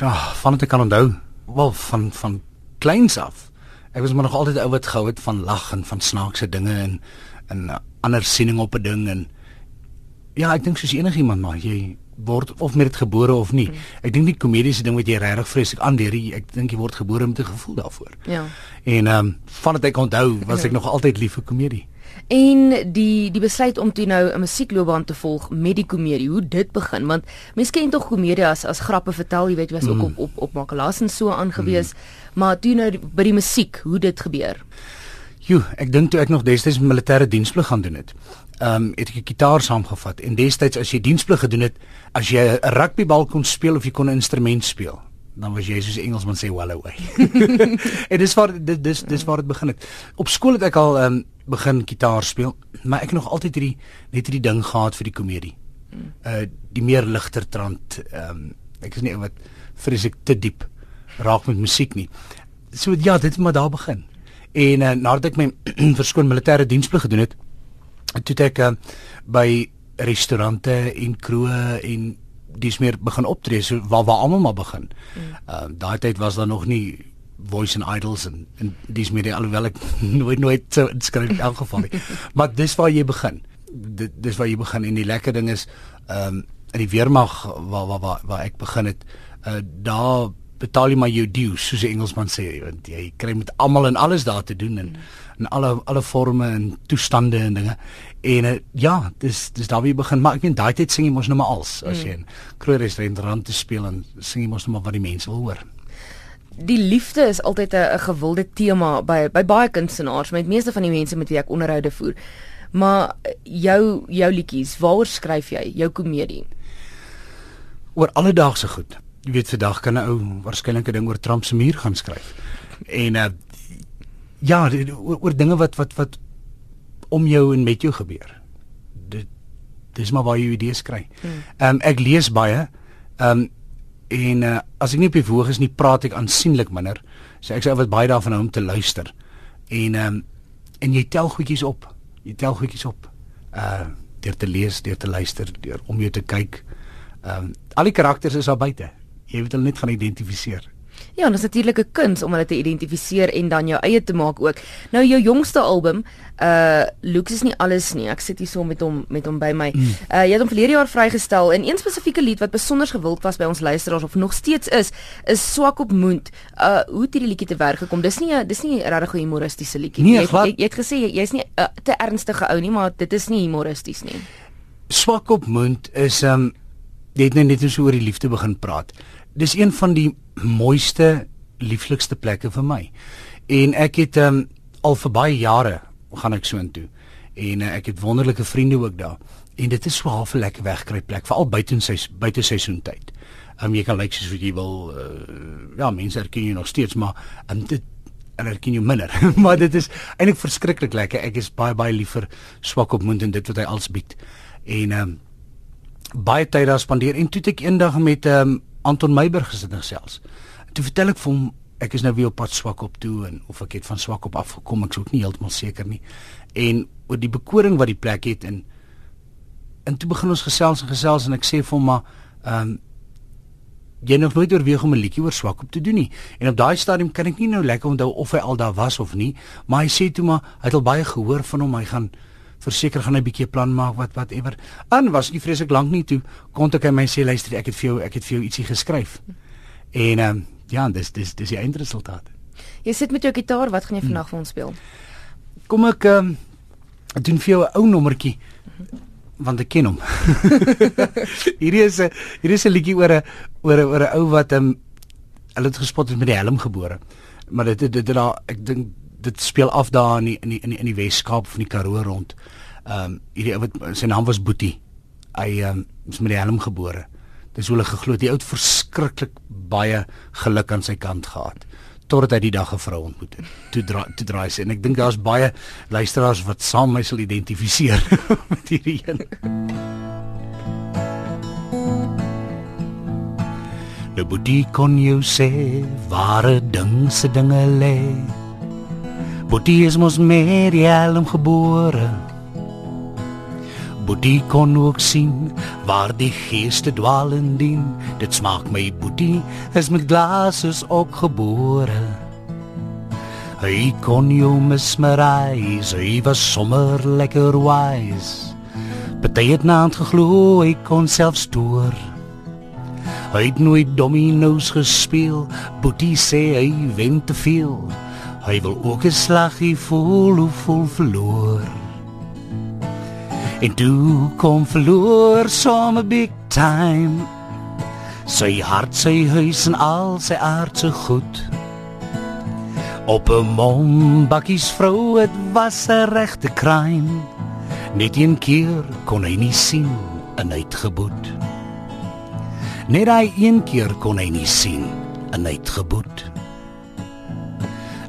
Ja, van dit ek kan onthou, wel van van kleins af. Ek was maar nog altyd ou wat gehou het van lag en van snaakse dinge en en uh, ander siening op 'n ding en ja, ek dink soos enigiemand maar jy word of met dit gebore of nie. Hmm. Ek dink die komediese ding wat jy regtig vreeslik aanleer, ek dink jy word gebore met 'n gevoel daarvoor. Ja. En ehm um, van dit ek onthou, was ek nog altyd lief vir komedie. En die die besluit om toe nou 'n musiekloopbaan te volg met die komedie, hoe dit begin want mense ken tog komedie as as grappe vertel, jy weet jy was ook mm. op op op Makalaas en so aangewees, mm. maar toe nou by die musiek, hoe dit gebeur. Jo, ek dink toe ek nog destyds militêre diensplig gaan doen het. Ehm um, het ek 'n gitaar saamgevat en destyds as jy diensplig gedoen het, as jy 'n rugbybal kon speel of jy kon 'n instrument speel, dan was jy soos 'n Engelsman sê well away. en dis waar dis dis dis waar dit begin het. Op skool het ek al um, begin gitaar speel, maar ek het nog altyd hierdie net hierdie ding gehad vir die komedie. Uh die meer ligter trant ehm um, ek is nie wat vreeslik te diep raak met musiek nie. So ja, dit het maar daar begin. En uh, nadat ek my verskoon militêre diensplig gedoen het, toe ek uh, by restaurante en kroë en dis meer begin optree so waar waar almal maar begin. Ehm mm. uh, daai tyd was daar nog nie voice and idols en en dis meer alhoewel ek nooit nooit so inskryf in elk geval nie. maar dis waar jy begin. Dit dis waar jy begin en die lekker ding is ehm um, in die weermag waar waar waar, waar ek begin het uh, daar betaal jy maar jou dues soos die Engelsman sê want jy kry met almal en alles daar te doen en mm. en alle alle forme en toestande en dinge. En uh, ja dis dis daar wie begin. Maar ek meen daai tyd sing jy mos nou maar als as mm. jy in kroeg restaurant te speel en sing jy mos nou maar wat die mense wil hoor. Die liefde is altyd 'n gewilde tema by by baie kunstenaars met meeste van die mense met wie ek onderhoude voer. Maar jou jou liedjies waaroor skryf jy? Jou komedie? Oor alledaagse goed jy weet vandag kan 'n ou waarskynlik 'n ding oor Trump se muur gaan skryf. En uh ja, oor, oor dinge wat wat wat om jou en met jou gebeur. Dit dis maar waar jy idees kry. Hmm. Ehm um, ek lees baie. Ehm um, en uh as ek nie op die verhoog is nie, praat ek aansienlik minder. So ek sê wat baie daarvan hou om te luister. En ehm um, en jy tel goedjies op. Jy tel goedjies op. Uh deur te lees, deur te luister, deur om jou te kyk. Ehm um, al die karakters is daar buite jy moet hulle net gaan identifiseer. Ja, dit is natuurlik 'n kuns om hulle te identifiseer en dan jou eie te maak ook. Nou jou jongste album, uh Lux is nie alles nie. Ek sit hier so met hom met hom by my. Mm. Uh jy het hom verlede jaar vrygestel en een spesifieke lied wat besonder gewild was by ons luisteraars of nog steeds is, is Swak op Moond. Uh hoe het hierdie liedjie te werk gekom? Dis nie dis nie regtig 'n humoristiese liedjie nie. Nee, jy, jy, jy het gesê jy's jy nie uh, te ernstige ou nie, maar dit is nie humoristies nie. Swak op Moond is um jy het net net so oor die liefde begin praat dis een van die mooiste, lieflikste plekke vir my. En ek het um, al vir baie jare gaan ek so intoe. En uh, ek het wonderlike vriende ook daar. En dit is so half 'n lekker wegkry plek, veral buite sy buite seisoentyd. Um, jy kan lyk soos wat jy wil uh, ja, mense erken jou nog steeds, maar um, dit en ek ken jou minder. maar dit is eintlik verskriklik lekker. Ek is baie baie liever swak op mond en dit wat hy als bied. En ehm um, baie tyd daar spandeer en toe ek eendag met ehm um, Anton Meiberg gesit en gesels. Toe vertel ek vir hom ek is nou weer op pad swak op toe en of ek het van swak op afgekom, ek is ook nie heeltemal seker nie. En oor die bekoring wat die plek het en en toe begin ons gesels en gesels en ek sê vir hom maar ehm um, jy nog nooit oorweeg om 'n liedjie oor swak op te doen nie. En op daai stadium kan ek nie nou lekker onthou of hy al daar was of nie, maar hy sê toe maar hy het al baie gehoor van hom, hy gaan verseker gaan hy 'n bietjie plan maak wat whatever. Aan was nie vreeslik lank nie toe kontak hy my sê luister ek het vir jou ek het vir jou ietsie geskryf. En ehm um, ja, dis dis dis die eindresultaat. Jy sit met jou gitaar, wat gaan jy vandag vir ons speel? Kom ek ehm um, doen vir jou 'n ou nommertjie want ek ken hom. hierdie is 'n hierdie is 'n liedjie oor 'n oor 'n oor 'n ou wat ehm um, hulle het gespot het met die helm gebore. Maar dit dit dit daar ek dink dit speel af daar in die, in die, in die, in die Weskaap van die Karoo rond. Ehm um, hierdie ou wat sy naam was Boetie. Hy ehm um, is met die helm gebore. Dis hoe hulle geglo het. Die ou het verskriklik baie geluk aan sy kant gehad totdat hy die dag 'n vrou ontmoet het. Toe draai toe draai sy en ek dink daar's baie luisteraars wat saam my sal identifiseer met hierdie een. Nou Boetie kon jy sê ware ding se dinge lê. Boetie is mos die helm gebore. Boetie kon ook sien waar die geeste dwalen dien. Dit smaak my boetie is met glases opgebore. Hy kon jou mesmerize, hy was sommer lekker wise. Party het naand geglo, hy kon self stoor. Hy het nooit dominos gespeel, boetie sê hy wen te veel. Hy wil ook 'n slaggie voel hoe vol verloor. En toe kom verloor some big time. Sy hart, sy huis en al sy aardse goed. Op 'n mom bakkies vrou, dit was 'n regte crime. Net een keer kon hy nie sien en uitgeboet. Net hy een keer kon hy nie sien en uitgeboet.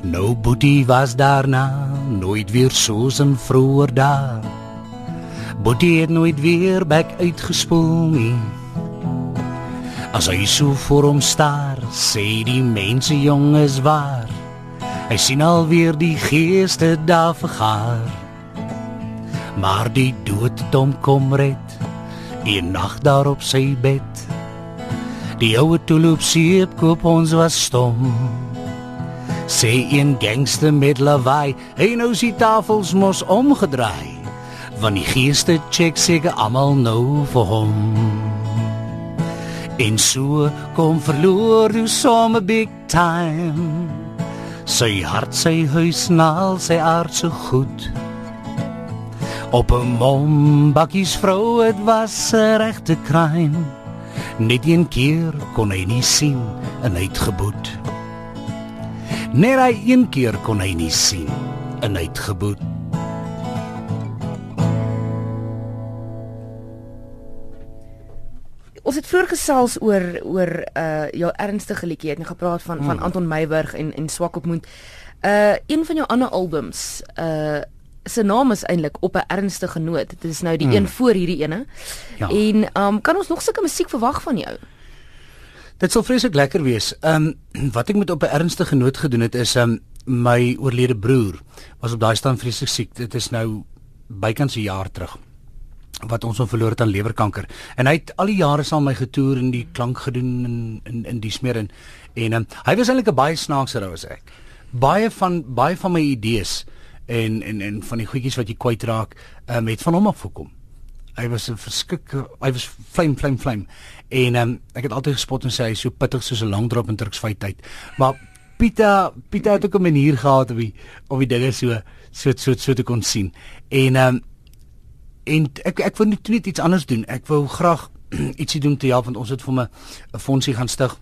Nou boetie was daarna nooit weer soos 'n vroeër daar. Boetie het nooit weer bek uitgespoel nie. As hy so voor hom staar, sê die mense jong is waar. Hy sien alweer die geeste daar vergaar. Maar die dood hom kom red. Een nag daar op sy bed. Die ouwe tulip siep koop ons was stom. Sê een gangster met lawaai, hy nou sy tafels mos omgedraai want die geeste check seker almal nou vir hom. En so kom verloor du some big time. Sy hart, sy huis, naal sy aard so goed. Op 'n mom bakkies vrou, dit was regte crime. Net een keer kon hy nie sien en uitgeboet. Net hy een keer kon hy nie sien en uitgeboet. Ons het vroeër gesels oor oor uh jou ernstige liedjie het net gepraat van hmm. van Anton Meyburg en en Swak op Moed. Uh een van jou ander albums uh se naam is eintlik op 'n ernstige noot. Dit is nou die hmm. een voor hierdie ene. Ja. En um kan ons nog sulke musiek verwag van jou? Dit sal vreeslik lekker wees. Um wat ek met op 'n ernstige noot gedoen het is um my oorlede broer was op daai staan vreeslik siek. Dit is nou bykans 'n jaar terug wat ons hom verloor het aan lewerkanker. En hy het al die jare saam my getoer en die klank gedoen in in in die smeer en en um, hy was eintlik 'n baie snaakse ou as ek. Baie van baie van my idees en en en van die goedjies wat jy kwyt raak, um, het van hom af gekom. Hy was 'n verskik hy was flame flame flame. En um, ek het altyd gespot en sê hy is so pittig soos 'n lang drop in Turks vyf tyd. Maar Pieter Pieter het ook 'n manier gehad om die om die dinge so so so so te kon sien. En um, en ek ek wou net iets anders doen. Ek wou graag ietsie doen te help want ons het vir 'n fondsie gaan stig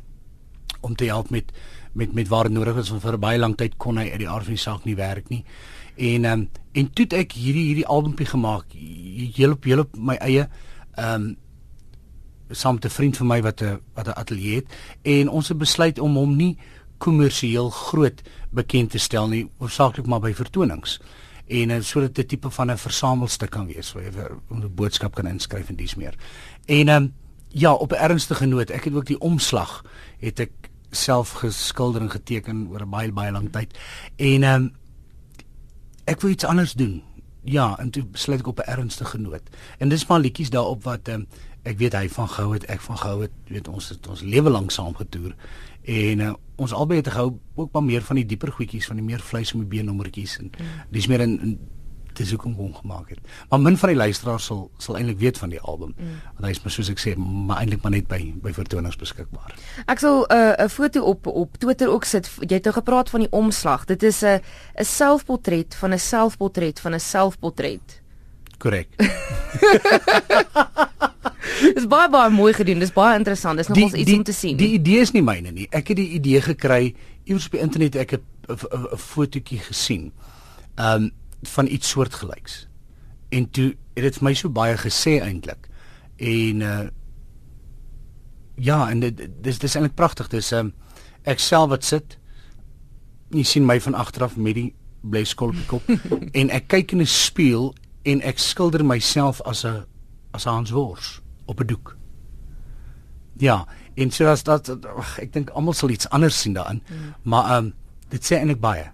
om te help met met met waar nodig is vir 'n baie lang tyd kon hy uit die aard van die saak nie werk nie. En ehm um, en toe ek hierdie hierdie albumpie gemaak, hele hele my eie ehm um, saam met 'n vriend van my wat 'n wat 'n ateljee het en ons het besluit om hom nie kommersieel groot bekend te stel nie, hoofsaaklik maar by vertonings en uh, sodat dit tipe van 'n versamelstuk kan wees waar jy 'n boodskap kan inskryf en dis meer. En ehm um, ja, op 'n ernstige noot, ek het ook die omslag het ek self geskilder en geteken oor 'n baie baie lang tyd. En ehm um, ek wil iets anders doen. Ja, en toe besluit ek op 'n ernstige noot. En dis maar liedjies daarop wat um, ek weet hy van gehou het, ek van gehou het, weet ons het ons lewe lank saam getoer. En uh, ons albei het gehou ook maar meer van die dieper goedjies, van die meer vleis om die beennommertjies en mm. dis meer in, in dis hoe kom hom gemaak het. Maar min van die luisteraars sal sal eintlik weet van die album. Mm. Want hy is maar soos ek sê, maar eintlik maar net by by vertonings beskikbaar. Ek sal eh, 'n uh, foto op op Twitter ook sit. Jy het nou gepraat van die omslag. Dit is 'n 'n selfportret van 'n selfportret van 'n selfportret. Korrek. Dis baie baie mooi gedoen. Dis baie interessant. Dis nogals iets die, om te sien. Die idee is nie myne nie. Ek het die idee gekry iewers op die internet. Ek het 'n fotootjie gesien. Um van iets soortgelyks. En toe het dit vir my so baie gesê eintlik. En uh ja, en dit dis dis eintlik pragtig. Dis um ek self wat sit. Jy sien my van agteraf met die bleskolpie kop en ek kyk in 'n spieël en ek skilder myself as 'n as 'n Hans Wors op 'n doek. Ja, en so as dat ach, ek dink almal sal iets anders sien daarin. Mm. Maar ehm um, dit sê eintlik baie.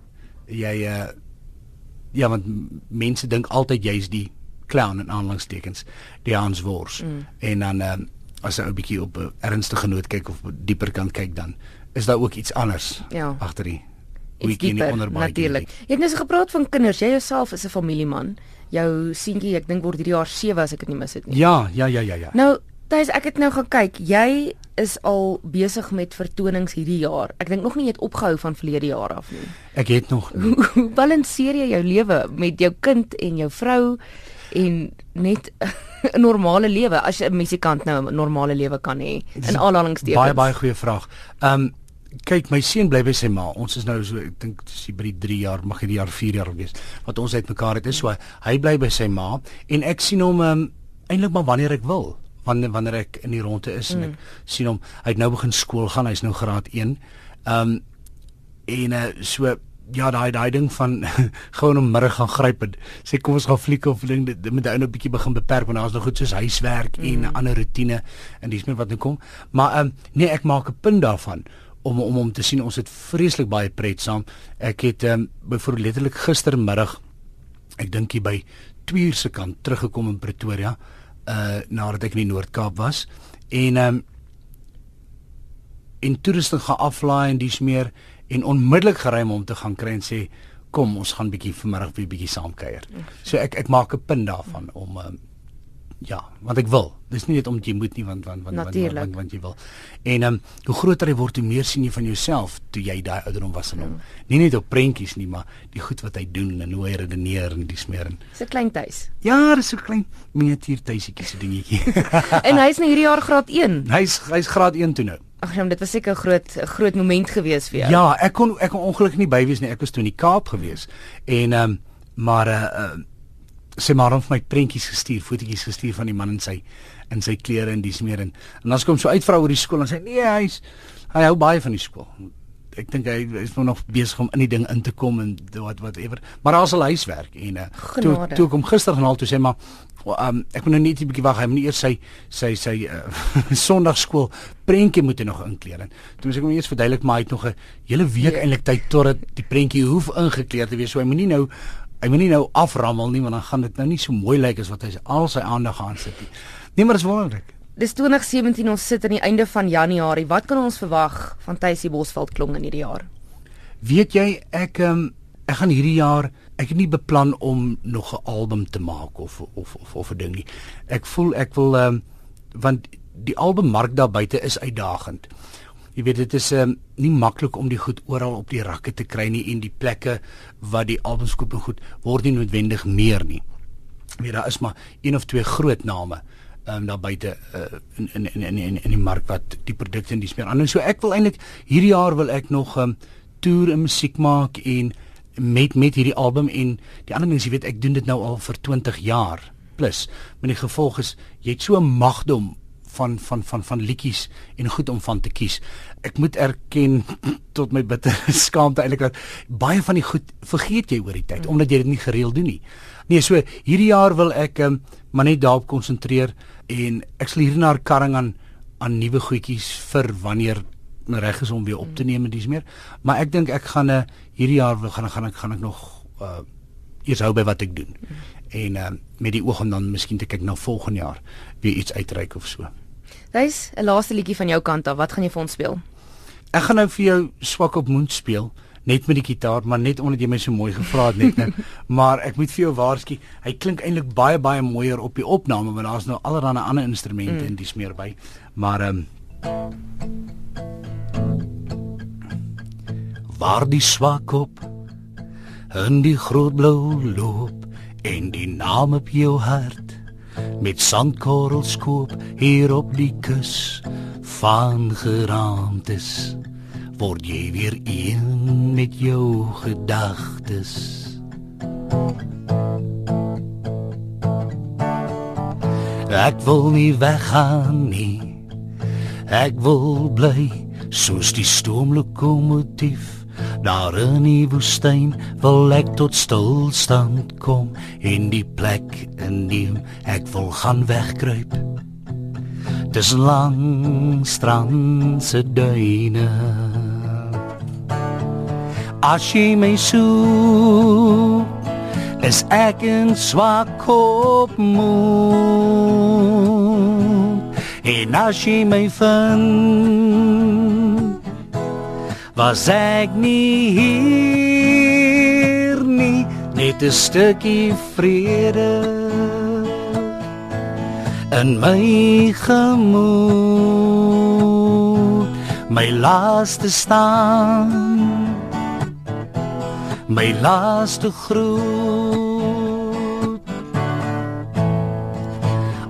Jy uh ja, want mense dink altyd jy's die clown in aanhalingstekens die Hans Wors mm. en dan um, as jy 'n bietjie op 'n ernstige noot kyk of dieper kant kyk dan is daar ook iets anders ja. agter die natuurlik. Jy het net gepraat van kinders. Jy jouself is 'n familieman. Jou seentjie, ek dink word hierdie jaar 7 as ek dit nie mis het nie. Ja, ja, ja, ja, ja. Nou, Thys, ek het nou gaan kyk. Jy is al besig met vertonings hierdie jaar. Ek dink nog nie jy het opgehou van verlede jaar af nie. Ek het nog. Hoe balanseer jy jou lewe met jou kind en jou vrou en net 'n normale lewe as 'n musikant nou 'n normale lewe kan hê in aanhalingstekens? Baie baie goeie vraag. Um kyk, my seun bly by sy ma. Ons is nou so ek dink dis by die 3 jaar, mag hierdie jaar 4 jaar wees wat ons uitmekaar het. Is so hy bly by sy ma en ek sien hom um, eintlik maar wanneer ek wil wanneer wanneer ek in die ronde is mm. en ek mm. sien hom hy het nou begin skool gaan hy's nou graad 1. Ehm um, en uh, so ja daai daai ding van gewoon om middag gaan gryp en sê kom ons gaan fliek of ding dit moet nou 'n bietjie begin beperk want daar's nog goed soos huiswerk mm. en 'n ander rotine en dis meer wat nou kom. Maar ehm um, nee ek maak 'n punt daarvan om om om te sien ons het vreeslik baie pret saam. Ek het ehm um, byvoorbeeld letterlik gistermiddag ek dink hier by 2 uur se kant teruggekom in Pretoria uh nadat ek in die Noord-Kaap was en ehm um, in toerusting gaan aflaai en dis meer en onmiddellik gery om te gaan kry en sê kom ons gaan bietjie vanmiddag weer bietjie saam kuier. So ek ek maak 'n punt daarvan om um, ja, want ek wil. Dis nie net omdat jy moet nie want want want want, want, want, want jy wil. En ehm um, hoe groter jy word, hoe meer sien jy van jouself toe jy daai ouderdom was in hom. Mm. Nie net op prentjies nie, maar die goed wat hy doen en hoe hy redeneer en dis meer en. Dis 'n klein tuis. Ja, dis so klein miniatuur tuisietjie se dingetjie. en hy's nou hierdie jaar graad 1. Hy's hy's graad 1 toe nou. Ag, ja, dit was seker 'n groot groot moment gewees vir jou. Ja, ek kon ek kon ongelukkig nie by wees nie. Ek was toe in die Kaap gewees. En ehm um, maar uh, uh sy maar hom vir my prentjies gestuur, fotootjies gestuur van die man in sy in sy klere en dis meer en en dan kom so uitvrou oor die skool en sê nee, hy's hy hou baie van die skool. Ek dink hy is nog besig om in die ding in te kom en wat whatever. Maar daar's al huiswerk en uh, toe toe kom gister gaan al toe sê maar um, ek moet nou net 'n bietjie wag. Hy moet eers sy sy sy uh, Sondagskool prentjie moet nog inkleer. En toe moet ek hom eers verduidelik maar hy het nog 'n hele week ja. eintlik tyd tot die prentjie hoef ingekleer te wees. So hy moenie nou hy moenie nou aframmel nie want dan gaan dit nou nie so mooi lyk as wat hy al sy aandag aan sit nie. Nee, maar dit is wonderlik. Dis 2017 ons sit aan die einde van Januarie. Wat kan ons verwag van Tuisie Bosveld klong in hierdie jaar? Weet jy, ek um, ek gaan hierdie jaar ek het nie beplan om nog 'n album te maak of of of of 'n ding nie. Ek voel ek wil um, want die albummark daar buite is uitdagend jy weet dit is um, nie maklik om die goed oral op die rakke te kry nie en die plekke wat die albums koop en goed word nie noodwendig meer nie. Weet daar is maar een of twee groot name um, daar buite uh, in, in in in in die mark wat die produkte en dis meer anders. So ek wil eintlik hierdie jaar wil ek nog 'n um, ehm, toer en musiek maak en met met hierdie album en die ander mense weet ek doen dit nou al vir 20 jaar plus. Maar die gevolg is jy het so 'n magdom van van van van liedjies en goed om van te kies. Ek moet erken tot my bitter skaamte eintlik dat baie van die goed vergeet jy oor die tyd mm. omdat jy dit nie gereeld doen nie. Nee, so hierdie jaar wil ek um, maar net daarop konsentreer en ek sal hierna karring aan aan nuwe goedjies vir wanneer reg is om weer op te neem en dis meer. Maar ek dink ek gaan 'n eh, hierdie jaar wil gaan gaan ek gaan ek nog uh eers hou by wat ek doen. Mm. En uh, met die oog om dan miskien te kyk na volgende jaar weer iets uitreik of so. Dis 'n laaste liedjie van jou kant af. Wat gaan jy vir ons speel? Ek gaan nou vir jou swak op moed speel, net met die gitaar, maar net omdat jy my so mooi gevra het net nou. maar ek moet vir jou waarsku, hy klink eintlik baie baie mooier op die opname want daar's nou allerlei ander instrumente mm. en dis meer by. Maar ehm um, Waar die swak op in die groot blou loop en die naam op jou hart met sandkorrels koop hier op die kus van geraamtes word jy weer een met jou gedagtes. Ek wil nie weggaan nie ek wil bly soos die stoomlokomotief Daar in die woestyn wil ek tot stilstand kom en die plek in die ek wil gaan wegkruip. Dis lang strand se duine. As jy my soek is ek in swak op moed en as jy my vind was ek nie hier nie net 'n stukkie vrede in my gemoed. My laaste staan my laaste groet.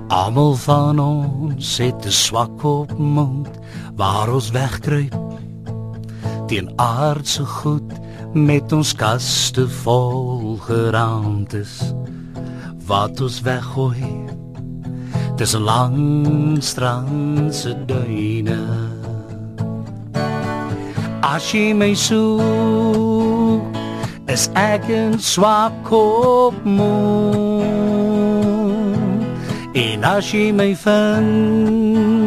Almal van ons het 'n swak op mond waar ons wegkruip teen aardse goed met ons kaste vol geraamtes wat ons weggooi. Dis 'n lang strand se duine. As jy my soek is ek in swak kop moe. En as jy my vind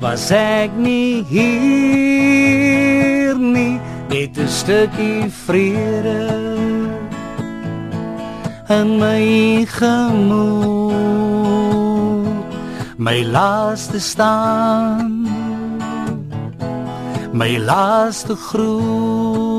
was ek nie hier nie net 'n stukkie vrede in my gemoed. My laaste staan my laaste groet